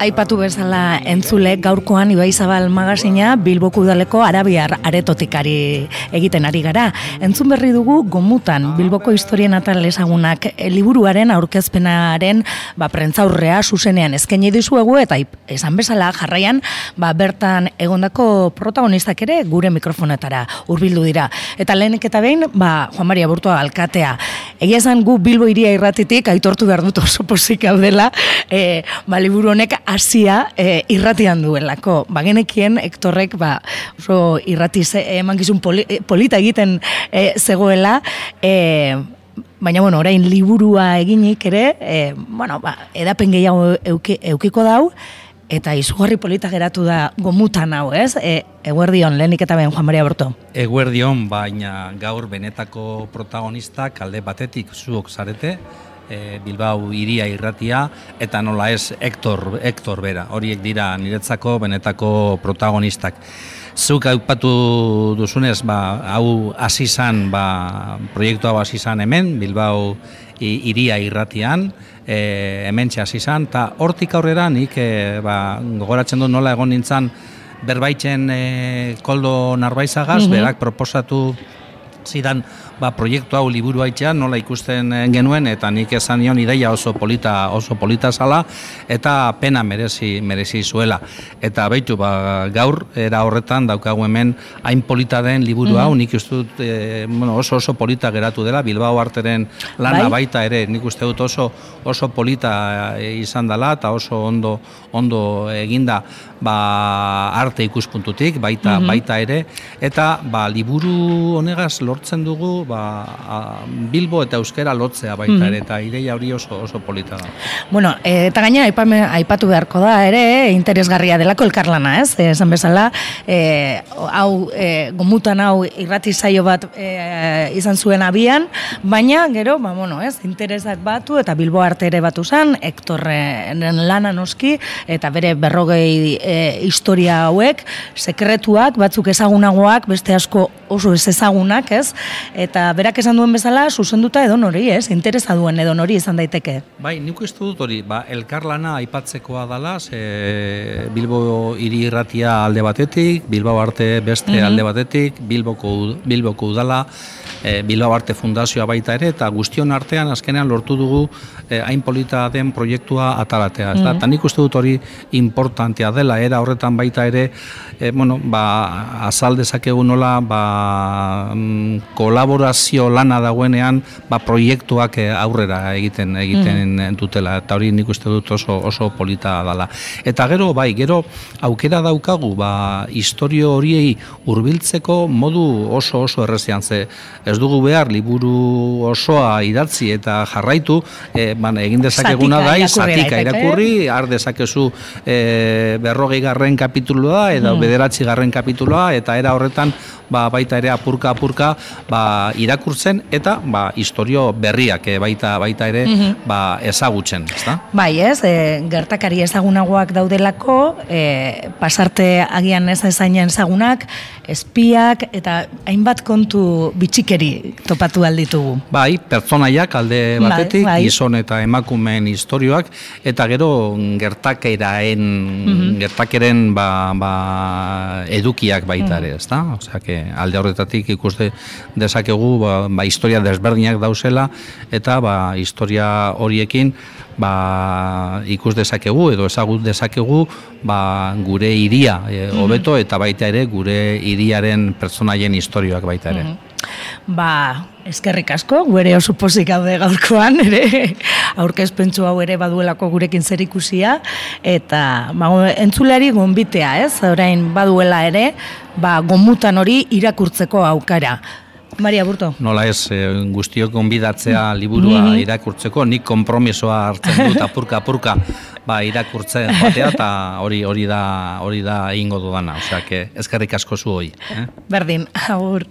aipatu bezala entzule gaurkoan Ibai Zabal magazina Bilboko udaleko Arabiar aretotikari egiten ari gara. Entzun berri dugu gomutan Bilboko historia natal ezagunak liburuaren aurkezpenaren ba prentzaurrea zuzenean eskaini dizuegu eta esan bezala jarraian ba bertan egondako protagonistak ere gure mikrofonetara hurbildu dira. Eta lehenik eta behin ba Juan Maria Burtoa alkatea. Egia esan gu Bilbo iria irratitik aitortu behar dut oso posik gaudela, e, ba, liburu honek hasia e, irratian duelako. Ba, genekien, Hektorrek, ba, oso irrati ze, eman gizun e, polita egiten e, zegoela, e, Baina, bueno, orain liburua eginik ere, e, bueno, ba, edapen gehiago eukiko dau, eta izugarri polita geratu da gomutan hau, ez? E, eguerdion, lehenik eta ben, Juan Maria Borto. Eguerdion, baina gaur benetako protagonista kalde batetik zuok zarete, e, Bilbao iria irratia, eta nola ez Hector, Hector bera, horiek dira niretzako benetako protagonistak. Zuk aupatu duzunez, ba, hau hasi ba, proiektu hau hasi hemen, Bilbao iria irratian, e, hemen hasi izan, eta hortik aurrera nik e, ba, gogoratzen du nola egon nintzen berbaitzen e, koldo narbaizagaz, mm berak proposatu zidan ba, proiektu hau liburu haitxean nola ikusten eh, genuen eta nik esan nion ideia oso polita oso polita zala eta pena merezi merezi zuela eta beitu ba, gaur era horretan daukagu hemen hain polita den liburu hau mm nik uste dut e, bueno, oso oso polita geratu dela Bilbao arteren lana bai? baita ere nik uste dut oso oso polita e, izan dela eta oso ondo ondo eginda ba, arte ikuspuntutik baita mhm. baita ere eta ba, liburu honegaz lortzen dugu ba, Bilbo eta Euskera lotzea baita mm. ere, eta ideia hori oso, oso polita da. Bueno, e, eta gaina aipatu beharko da ere, interesgarria delako elkarlana, ez? E, esan bezala, e, hau, e, gomutan hau irrati zaio bat e, izan zuen abian, baina, gero, ba, bueno, ez, interesak batu, eta Bilbo arte ere batu zen, Hektorren lana noski, eta bere berrogei e, historia hauek, sekretuak, batzuk ezagunagoak, beste asko oso ez ezagunak, ez? Eta berak esan duen bezala, zuzenduta edo nori, ez? Interesa duen edo nori izan daiteke. Bai, nik uste dut hori, ba, elkarlana aipatzekoa dala, ze Bilbo hiri irratia alde batetik, Bilbao arte beste mhm. alde batetik, Bilboko, Bilboko udala, e, Bilbao Arte Fundazioa baita ere, eta guztion artean azkenean lortu dugu e, hain polita den proiektua atalatea. Mm Eta nik uste dut hori importantea dela, era horretan baita ere, e, bueno, ba, azal dezakegu nola, ba, mm, kolaborazio lana dagoenean, ba, proiektuak aurrera egiten egiten mm dutela, eta hori nik uste dut oso, oso polita dela. Eta gero, bai, gero, aukera daukagu, ba, historio horiei hurbiltzeko modu oso oso errezian, ze ez dugu behar liburu osoa idatzi eta jarraitu, e, ban, egin dezakeguna da, zatika irakurri, har dezakezu e, berrogei garren kapituloa, edo hmm. bederatzi garren kapituloa, eta era horretan ba, baita ere apurka apurka ba, irakurtzen eta ba, historio berriak e, baita baita ere mm ba, ezagutzen, ezta? Bai, ez, e, gertakari ezagunagoak daudelako, e, pasarte agian ez ezainen ezagunak, espiak eta hainbat kontu bitxikeri topatu alditugu. Bai, pertsonaiak alde bai, batetik, bai, gizon eta emakumeen historioak eta gero gertakeraen mm gertakeren ba, ba, edukiak baita ere, ezta? Osea, alde horretatik ikuste dezakegu ba, ba historia desberdinak dauzela eta ba historia horiekin ba ikus dezakegu edo ezagut dezakegu ba gure hiria e, mhm. hobeto eta baita ere gure hiriaren pertsonaien istorioak baita ere. Mhm. Ba, eskerrik asko, gure oso pozik gaude gaurkoan, ere, aurkezpentsu hau ere baduelako gurekin zer ikusia, eta ba, entzuleari gombitea, ez, orain baduela ere, ba, gomutan hori irakurtzeko aukara. Maria Burto. Nola ez, e, guztiok gonbidatzea liburua mm irakurtzeko, nik kompromisoa hartzen dut apurka apurka ba, irakurtzen batea eta hori hori da hori da eingo dudana, osea eskerrik asko zu hoi, eh? Berdin, agur.